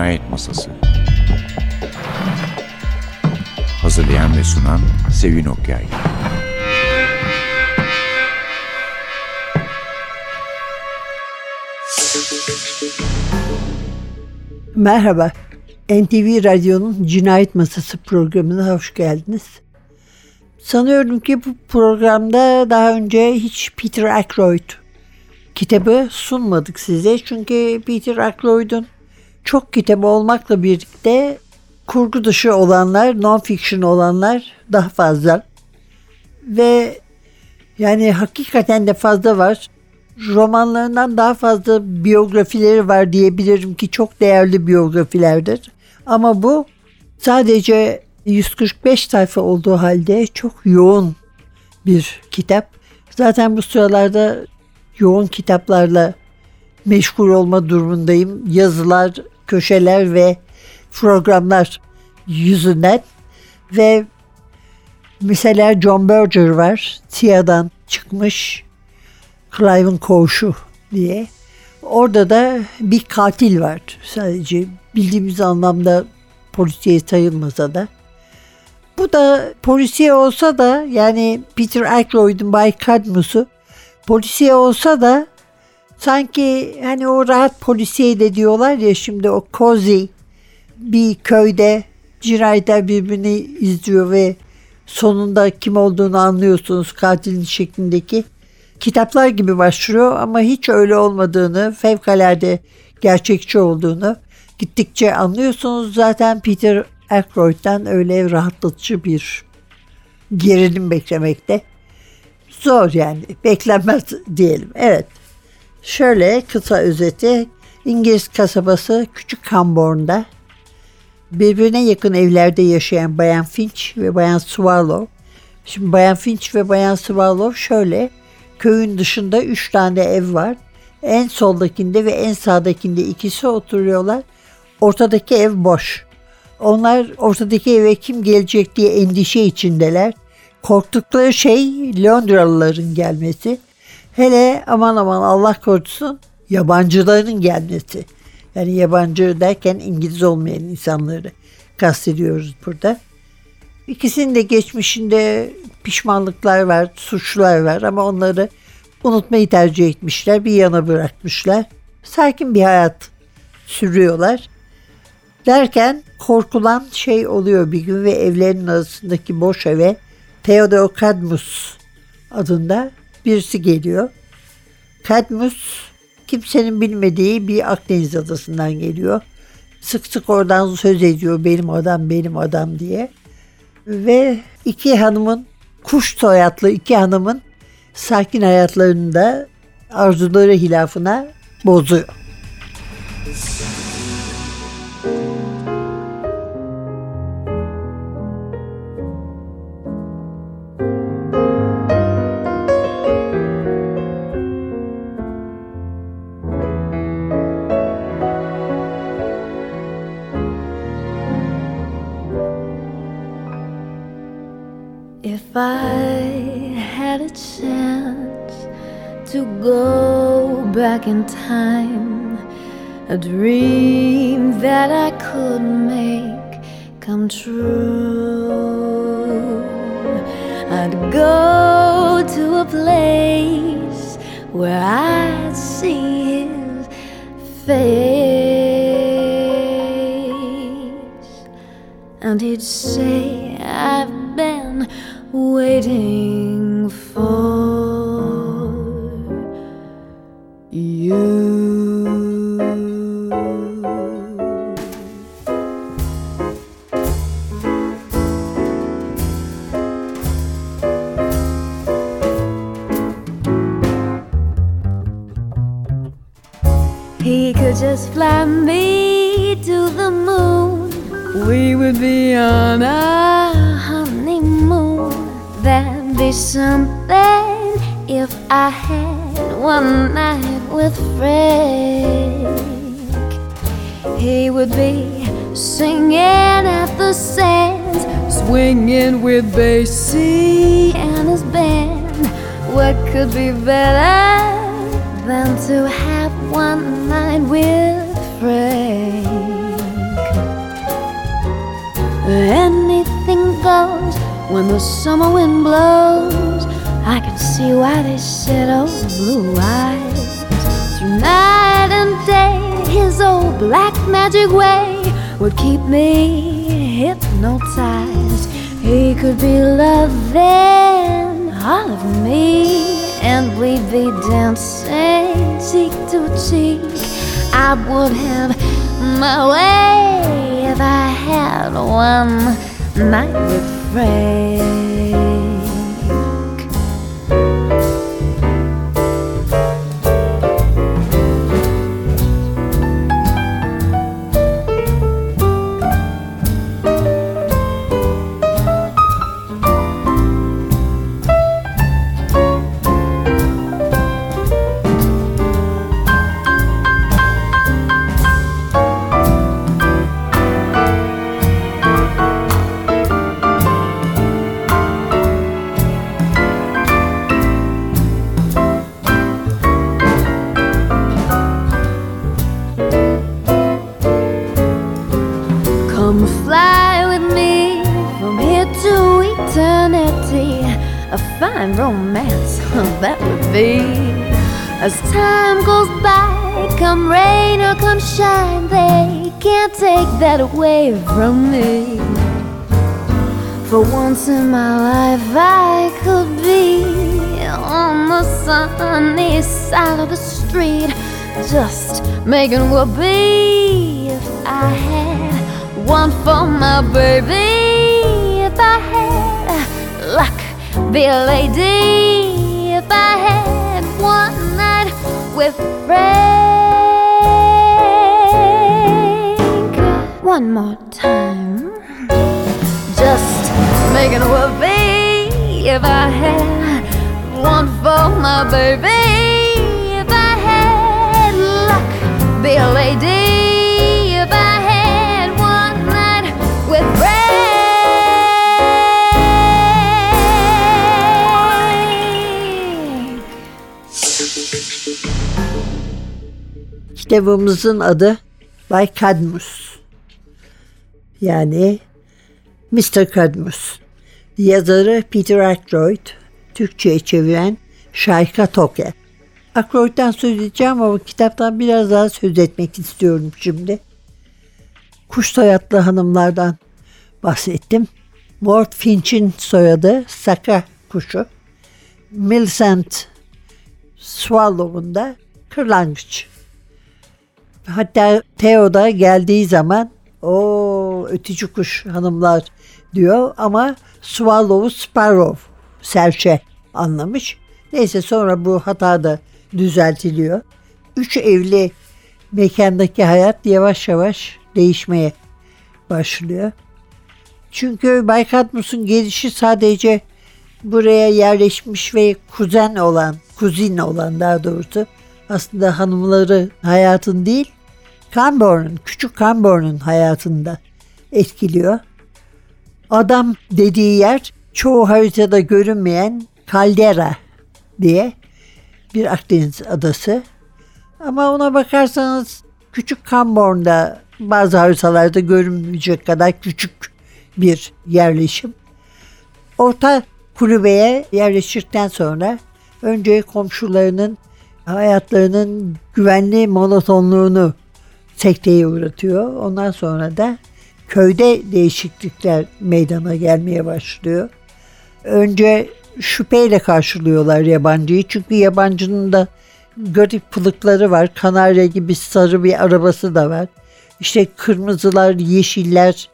Cinayet Masası Hazırlayan ve sunan Sevin Okyay Merhaba, NTV Radyo'nun Cinayet Masası programına hoş geldiniz. Sanıyorum ki bu programda daha önce hiç Peter Ackroyd kitabı sunmadık size. Çünkü Peter Ackroyd'un çok kitabı olmakla birlikte kurgu dışı olanlar, non-fiction olanlar daha fazla. Ve yani hakikaten de fazla var. Romanlarından daha fazla biyografileri var diyebilirim ki çok değerli biyografilerdir. Ama bu sadece 145 sayfa olduğu halde çok yoğun bir kitap. Zaten bu sıralarda yoğun kitaplarla meşgul olma durumundayım. Yazılar, köşeler ve programlar yüzünden ve mesela John Berger var. TİA'dan çıkmış Clive'ın koğuşu diye. Orada da bir katil var. Sadece bildiğimiz anlamda polisiye sayılmasa da. Bu da polisiye olsa da yani Peter Ackroyd'un Bay Cadmus'u polisiye olsa da sanki hani o rahat polisiye de diyorlar ya şimdi o cozy bir köyde cinayetler birbirini izliyor ve sonunda kim olduğunu anlıyorsunuz katilin şeklindeki kitaplar gibi başlıyor ama hiç öyle olmadığını, fevkalade gerçekçi olduğunu gittikçe anlıyorsunuz. Zaten Peter Ackroyd'dan öyle rahatlatıcı bir gerilim beklemekte. Zor yani beklenmez diyelim. Evet. Şöyle kısa özeti İngiliz kasabası Küçük Hamborn'da birbirine yakın evlerde yaşayan Bayan Finch ve Bayan Swallow. Şimdi Bayan Finch ve Bayan Swallow şöyle köyün dışında üç tane ev var. En soldakinde ve en sağdakinde ikisi oturuyorlar. Ortadaki ev boş. Onlar ortadaki eve kim gelecek diye endişe içindeler. Korktukları şey Londralıların gelmesi. Hele aman aman Allah korusun yabancıların gelmesi. Yani yabancı derken İngiliz olmayan insanları kastediyoruz burada. İkisinin de geçmişinde pişmanlıklar var, suçlar var ama onları unutmayı tercih etmişler, bir yana bırakmışlar. Sakin bir hayat sürüyorlar. Derken korkulan şey oluyor bir gün ve evlerin arasındaki boş eve Theodor Cadmus adında birisi geliyor. Cadmus kimsenin bilmediği bir Akdeniz adasından geliyor. Sık sık oradan söz ediyor benim adam benim adam diye. Ve iki hanımın kuş soyadlı iki hanımın sakin hayatlarını da arzuları hilafına bozuyor. If I had a chance to go back in time, a dream that I could make come true, I'd go to a place where I'd see his face, and he'd say, I've waiting for you. He could just fly me to the moon. We would be on honeymoon something if I had one night with Frank? He would be singing at the sands, swinging with Basie and his band. What could be better than to have one night with Frank? Anything goes when the summer wind blows. I can see why they said, oh, blue eyes. Through night and day, his old black magic way would keep me hypnotized. He could be loving all of me, and we'd be dancing cheek to cheek. I would have my way if I had one night with Frank. Rain or come shine, they can't take that away from me. For once in my life, I could be on the sunny side of the street, just making be if I had one for my baby. If I had luck, be a lady. If I had one night with Frank. One more time just making a whoopee if I had one for my baby. If I had luck, be a lady. If I had one night with Frank. Kitabımızın adı Bay Cadmus. Yani Mr. Cadmus. Yazarı Peter Ackroyd, Türkçe'ye çeviren Şayka Toke. Ackroyd'dan söz edeceğim ama kitaptan biraz daha söz etmek istiyorum şimdi. Kuş soyadlı hanımlardan bahsettim. Mort Finch'in soyadı Saka kuşu. Millicent Swallow'un da kırlangıç. Hatta Theo da geldiği zaman o ötücü kuş hanımlar diyor ama swallow sparrow serçe anlamış. Neyse sonra bu hata da düzeltiliyor. Üç evli mekandaki hayat yavaş yavaş değişmeye başlıyor. Çünkü Bay Cadmus'un gelişi sadece buraya yerleşmiş ve kuzen olan, kuzin olan daha doğrusu aslında hanımları hayatın değil, Camborne'un, küçük Camborne'un hayatında etkiliyor. Adam dediği yer çoğu haritada görünmeyen Caldera diye bir Akdeniz adası. Ama ona bakarsanız küçük Camborne'da bazı haritalarda görünmeyecek kadar küçük bir yerleşim. Orta kulübeye yerleştikten sonra önce komşularının hayatlarının güvenli monotonluğunu sekteye uğratıyor. Ondan sonra da köyde değişiklikler meydana gelmeye başlıyor. Önce şüpheyle karşılıyorlar yabancıyı. Çünkü yabancının da garip pılıkları var. Kanarya gibi sarı bir arabası da var. İşte kırmızılar, yeşiller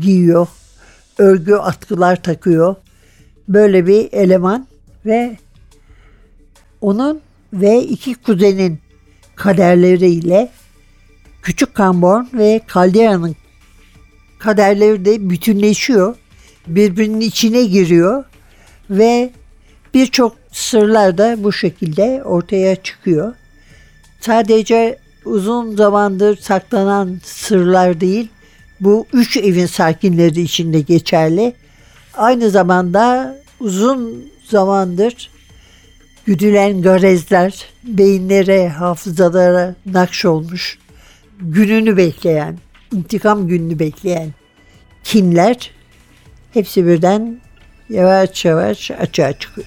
giyiyor. Örgü atkılar takıyor. Böyle bir eleman ve onun ve iki kuzenin kaderleriyle Küçük Camborne ve Caldera'nın kaderleri de bütünleşiyor. Birbirinin içine giriyor ve birçok sırlar da bu şekilde ortaya çıkıyor. Sadece uzun zamandır saklanan sırlar değil, bu üç evin sakinleri için de geçerli. Aynı zamanda uzun zamandır güdülen garezler, beyinlere, hafızalara nakş olmuş, gününü bekleyen, intikam gününü bekleyen kinler hepsi birden yavaş yavaş açığa çıkıyor.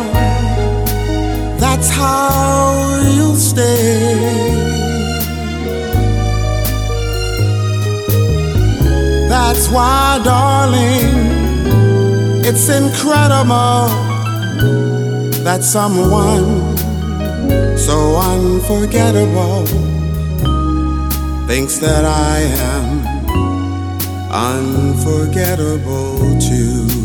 that's how you'll stay. That's why, darling, it's incredible that someone so unforgettable thinks that I am unforgettable too.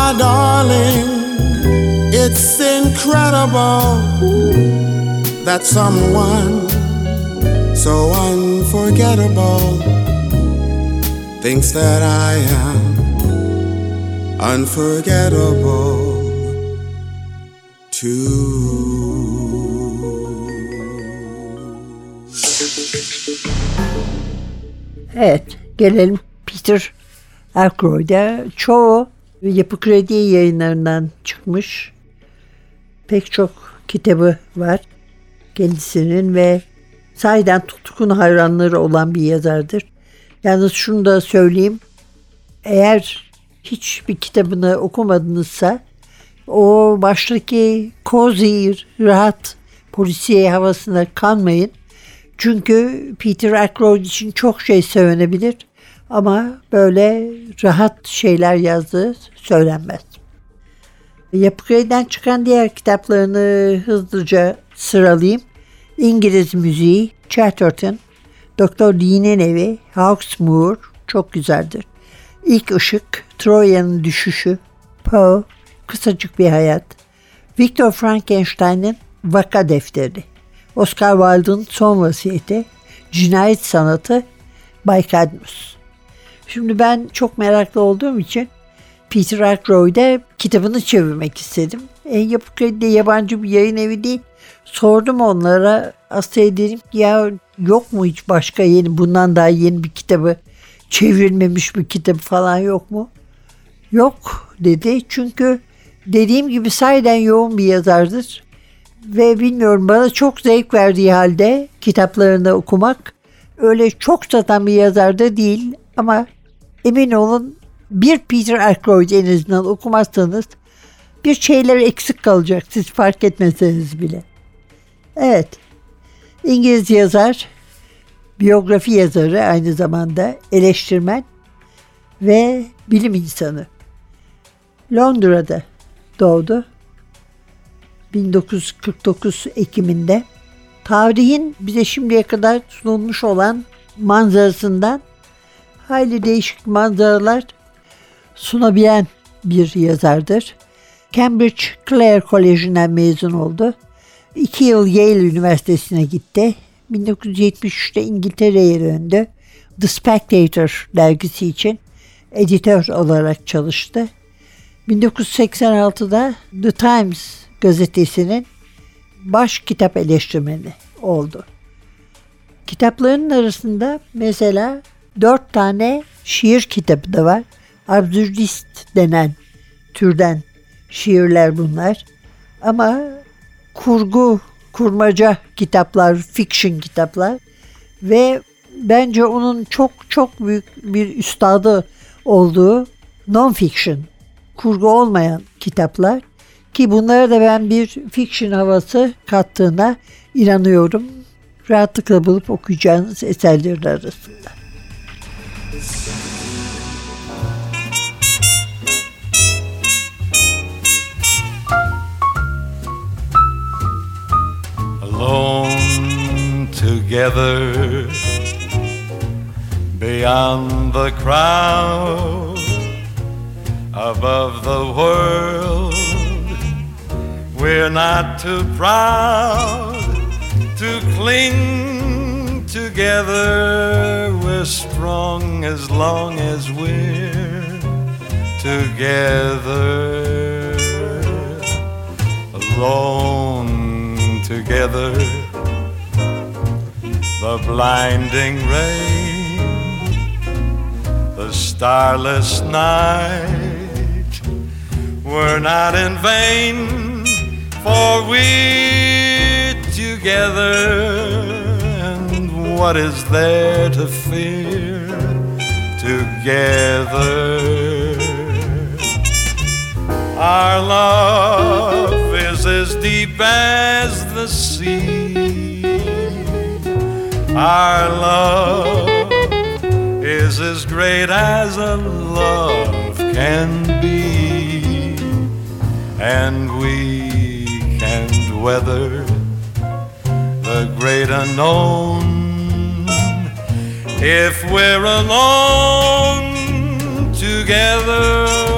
Why, darling, it's incredible that someone so unforgettable thinks that I am unforgettable too. Evet, gelelim Peter Aykroyd'a. Çoğu Yapı Kredi yayınlarından çıkmış. Pek çok kitabı var kendisinin ve sahiden tutkun hayranları olan bir yazardır. Yalnız şunu da söyleyeyim. Eğer hiçbir kitabını okumadınızsa o baştaki cozy, rahat polisiye havasına kanmayın. Çünkü Peter Ackroyd için çok şey söylenebilir ama böyle rahat şeyler yazdığı söylenmez. Yapı Kredi'den çıkan diğer kitaplarını hızlıca sıralayayım. İngiliz Müziği, Chatterton, Doktor Lee'nin Evi, Hawksmoor çok güzeldir. İlk Işık, Troya'nın Düşüşü, Poe, Kısacık Bir Hayat, Victor Frankenstein'in Vaka Defteri, Oscar Wilde'ın Son Vasiyeti, Cinayet Sanatı, Bay Cadmus. Şimdi ben çok meraklı olduğum için Peter Ackroyd'e kitabını çevirmek istedim. E, Yapı Kredi de yabancı bir yayın evi değil. Sordum onlara. Aslında dedim ki ya yok mu hiç başka yeni bundan daha yeni bir kitabı çevrilmemiş bir kitap falan yok mu? Yok dedi. Çünkü dediğim gibi sahiden yoğun bir yazardır. Ve bilmiyorum bana çok zevk verdiği halde kitaplarını okumak öyle çok satan bir yazar da değil ama emin olun bir Peter Ackroyd en azından okumazsanız bir şeyler eksik kalacak siz fark etmeseniz bile. Evet, İngiliz yazar, biyografi yazarı aynı zamanda eleştirmen ve bilim insanı. Londra'da doğdu. 1949 Ekim'inde tarihin bize şimdiye kadar sunulmuş olan manzarasından hayli değişik manzaralar sunabilen bir yazardır. Cambridge Clare Koleji'nden mezun oldu. İki yıl Yale Üniversitesi'ne gitti. 1973'te İngiltere'ye döndü. The Spectator dergisi için editör olarak çalıştı. 1986'da The Times gazetesinin baş kitap eleştirmeni oldu. Kitaplarının arasında mesela dört tane şiir kitabı da var. Absürdist denen türden şiirler bunlar. Ama kurgu, kurmaca kitaplar, fiction kitaplar ve bence onun çok çok büyük bir üstadı olduğu non-fiction, kurgu olmayan kitaplar ki bunlara da ben bir fiction havası kattığına inanıyorum. Rahatlıkla bulup okuyacağınız eserlerin arasında. Alone together beyond the crowd above the world we're not too proud to cling together strong as long as we're together. Alone together the blinding rain, the starless night. Were not in vain, for we're together, what is there to fear together? Our love is as deep as the sea. Our love is as great as a love can be, and we can weather the great unknown if we're alone together.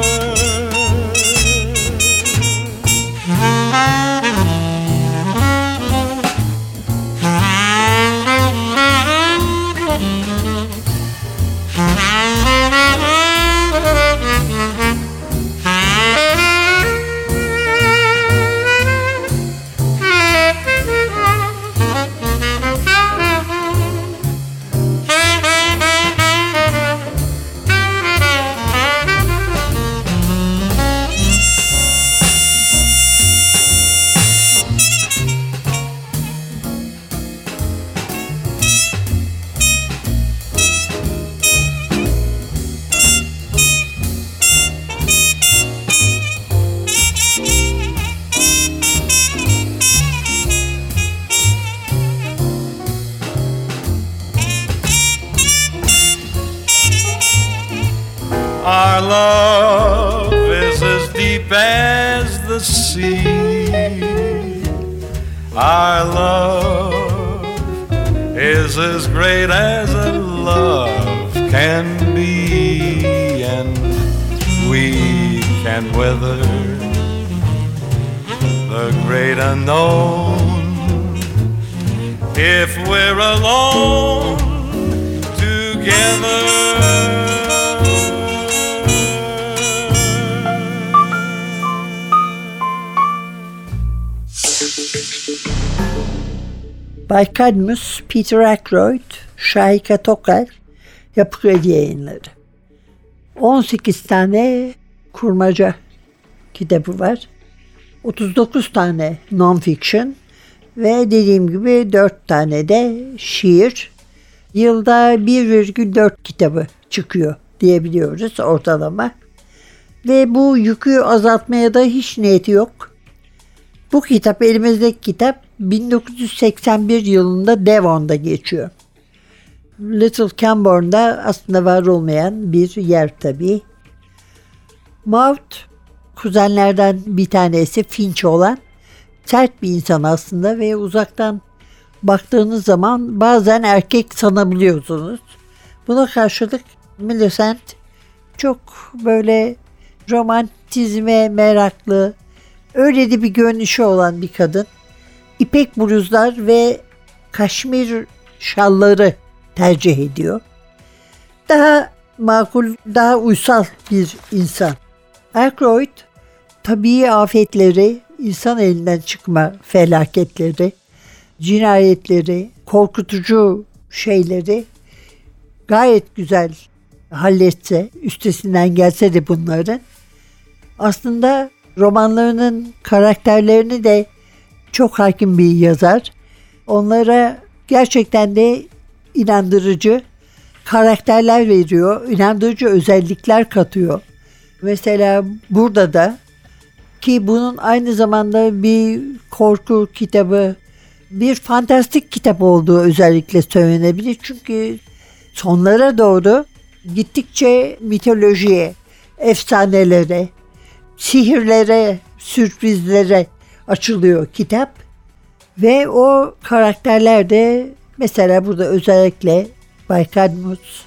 Our love is as deep as the sea. Our love is as great as a love can be, and we can weather the great unknown if we're alone together. Bay Cadmus, Peter Ackroyd, Şahika Tokar, Yapı Kredi Yayınları. 18 tane kurmaca kitabı var. 39 tane non-fiction ve dediğim gibi 4 tane de şiir. Yılda 1,4 kitabı çıkıyor diyebiliyoruz ortalama. Ve bu yükü azaltmaya da hiç niyeti yok. Bu kitap elimizdeki kitap 1981 yılında Devon'da geçiyor. Little Camborne'da aslında var olmayan bir yer tabii. Maud kuzenlerden bir tanesi Finch olan sert bir insan aslında ve uzaktan baktığınız zaman bazen erkek sanabiliyorsunuz. Buna karşılık Millicent çok böyle romantizme meraklı, öyle de bir görünüşü olan bir kadın. İpek bluzlar ve kaşmir şalları tercih ediyor. Daha makul, daha uysal bir insan. Aykroyd tabii afetleri, insan elinden çıkma felaketleri, cinayetleri, korkutucu şeyleri gayet güzel halletse, üstesinden gelse de bunların aslında romanlarının karakterlerini de çok hakim bir yazar. Onlara gerçekten de inandırıcı karakterler veriyor, inandırıcı özellikler katıyor. Mesela burada da ki bunun aynı zamanda bir korku kitabı, bir fantastik kitap olduğu özellikle söylenebilir. Çünkü sonlara doğru gittikçe mitolojiye, efsanelere, sihirlere, sürprizlere açılıyor kitap. Ve o karakterler de mesela burada özellikle Bay Cadmus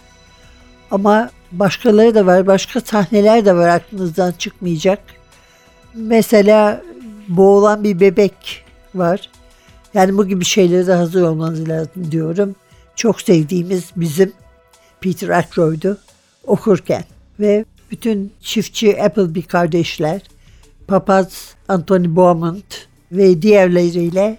ama başkaları da var, başka sahneler de var aklınızdan çıkmayacak. Mesela boğulan bir bebek var. Yani bu gibi şeylere de hazır olmanız lazım diyorum. Çok sevdiğimiz bizim Peter Ackroyd'u okurken ve bütün çiftçi Appleby kardeşler, papaz Anthony Beaumont ve diğerleriyle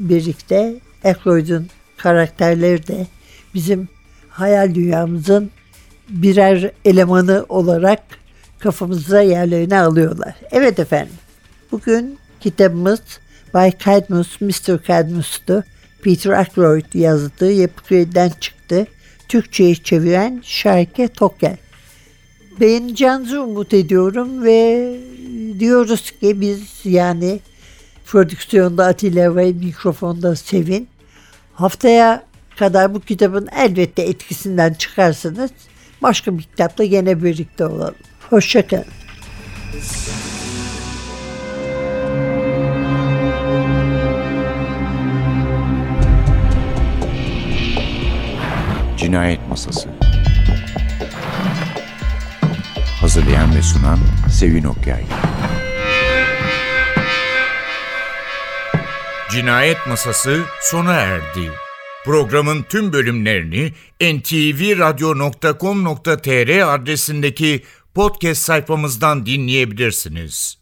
birlikte Ackroyd'un karakterleri de bizim hayal dünyamızın birer elemanı olarak kafamıza yerlerini alıyorlar. Evet efendim. Bugün kitabımız Bay Cadmus, Mr. Cadmus'tu. Peter Ackroyd yazdığı Yapı Kredi'den çıktı. Türkçe'ye çeviren Şarke Tokel. Beğeneceğinizi umut ediyorum ve diyoruz ki biz yani prodüksiyonda Atilla ve mikrofonda Sevin. Haftaya kadar bu kitabın elbette etkisinden çıkarsınız. Başka bir kitapla gene birlikte olalım. Hoşçakalın. Cinayet Masası Hazırlayan ve sunan Sevin Okyay Cinayet Masası sona erdi. Programın tüm bölümlerini ntvradio.com.tr adresindeki podcast sayfamızdan dinleyebilirsiniz.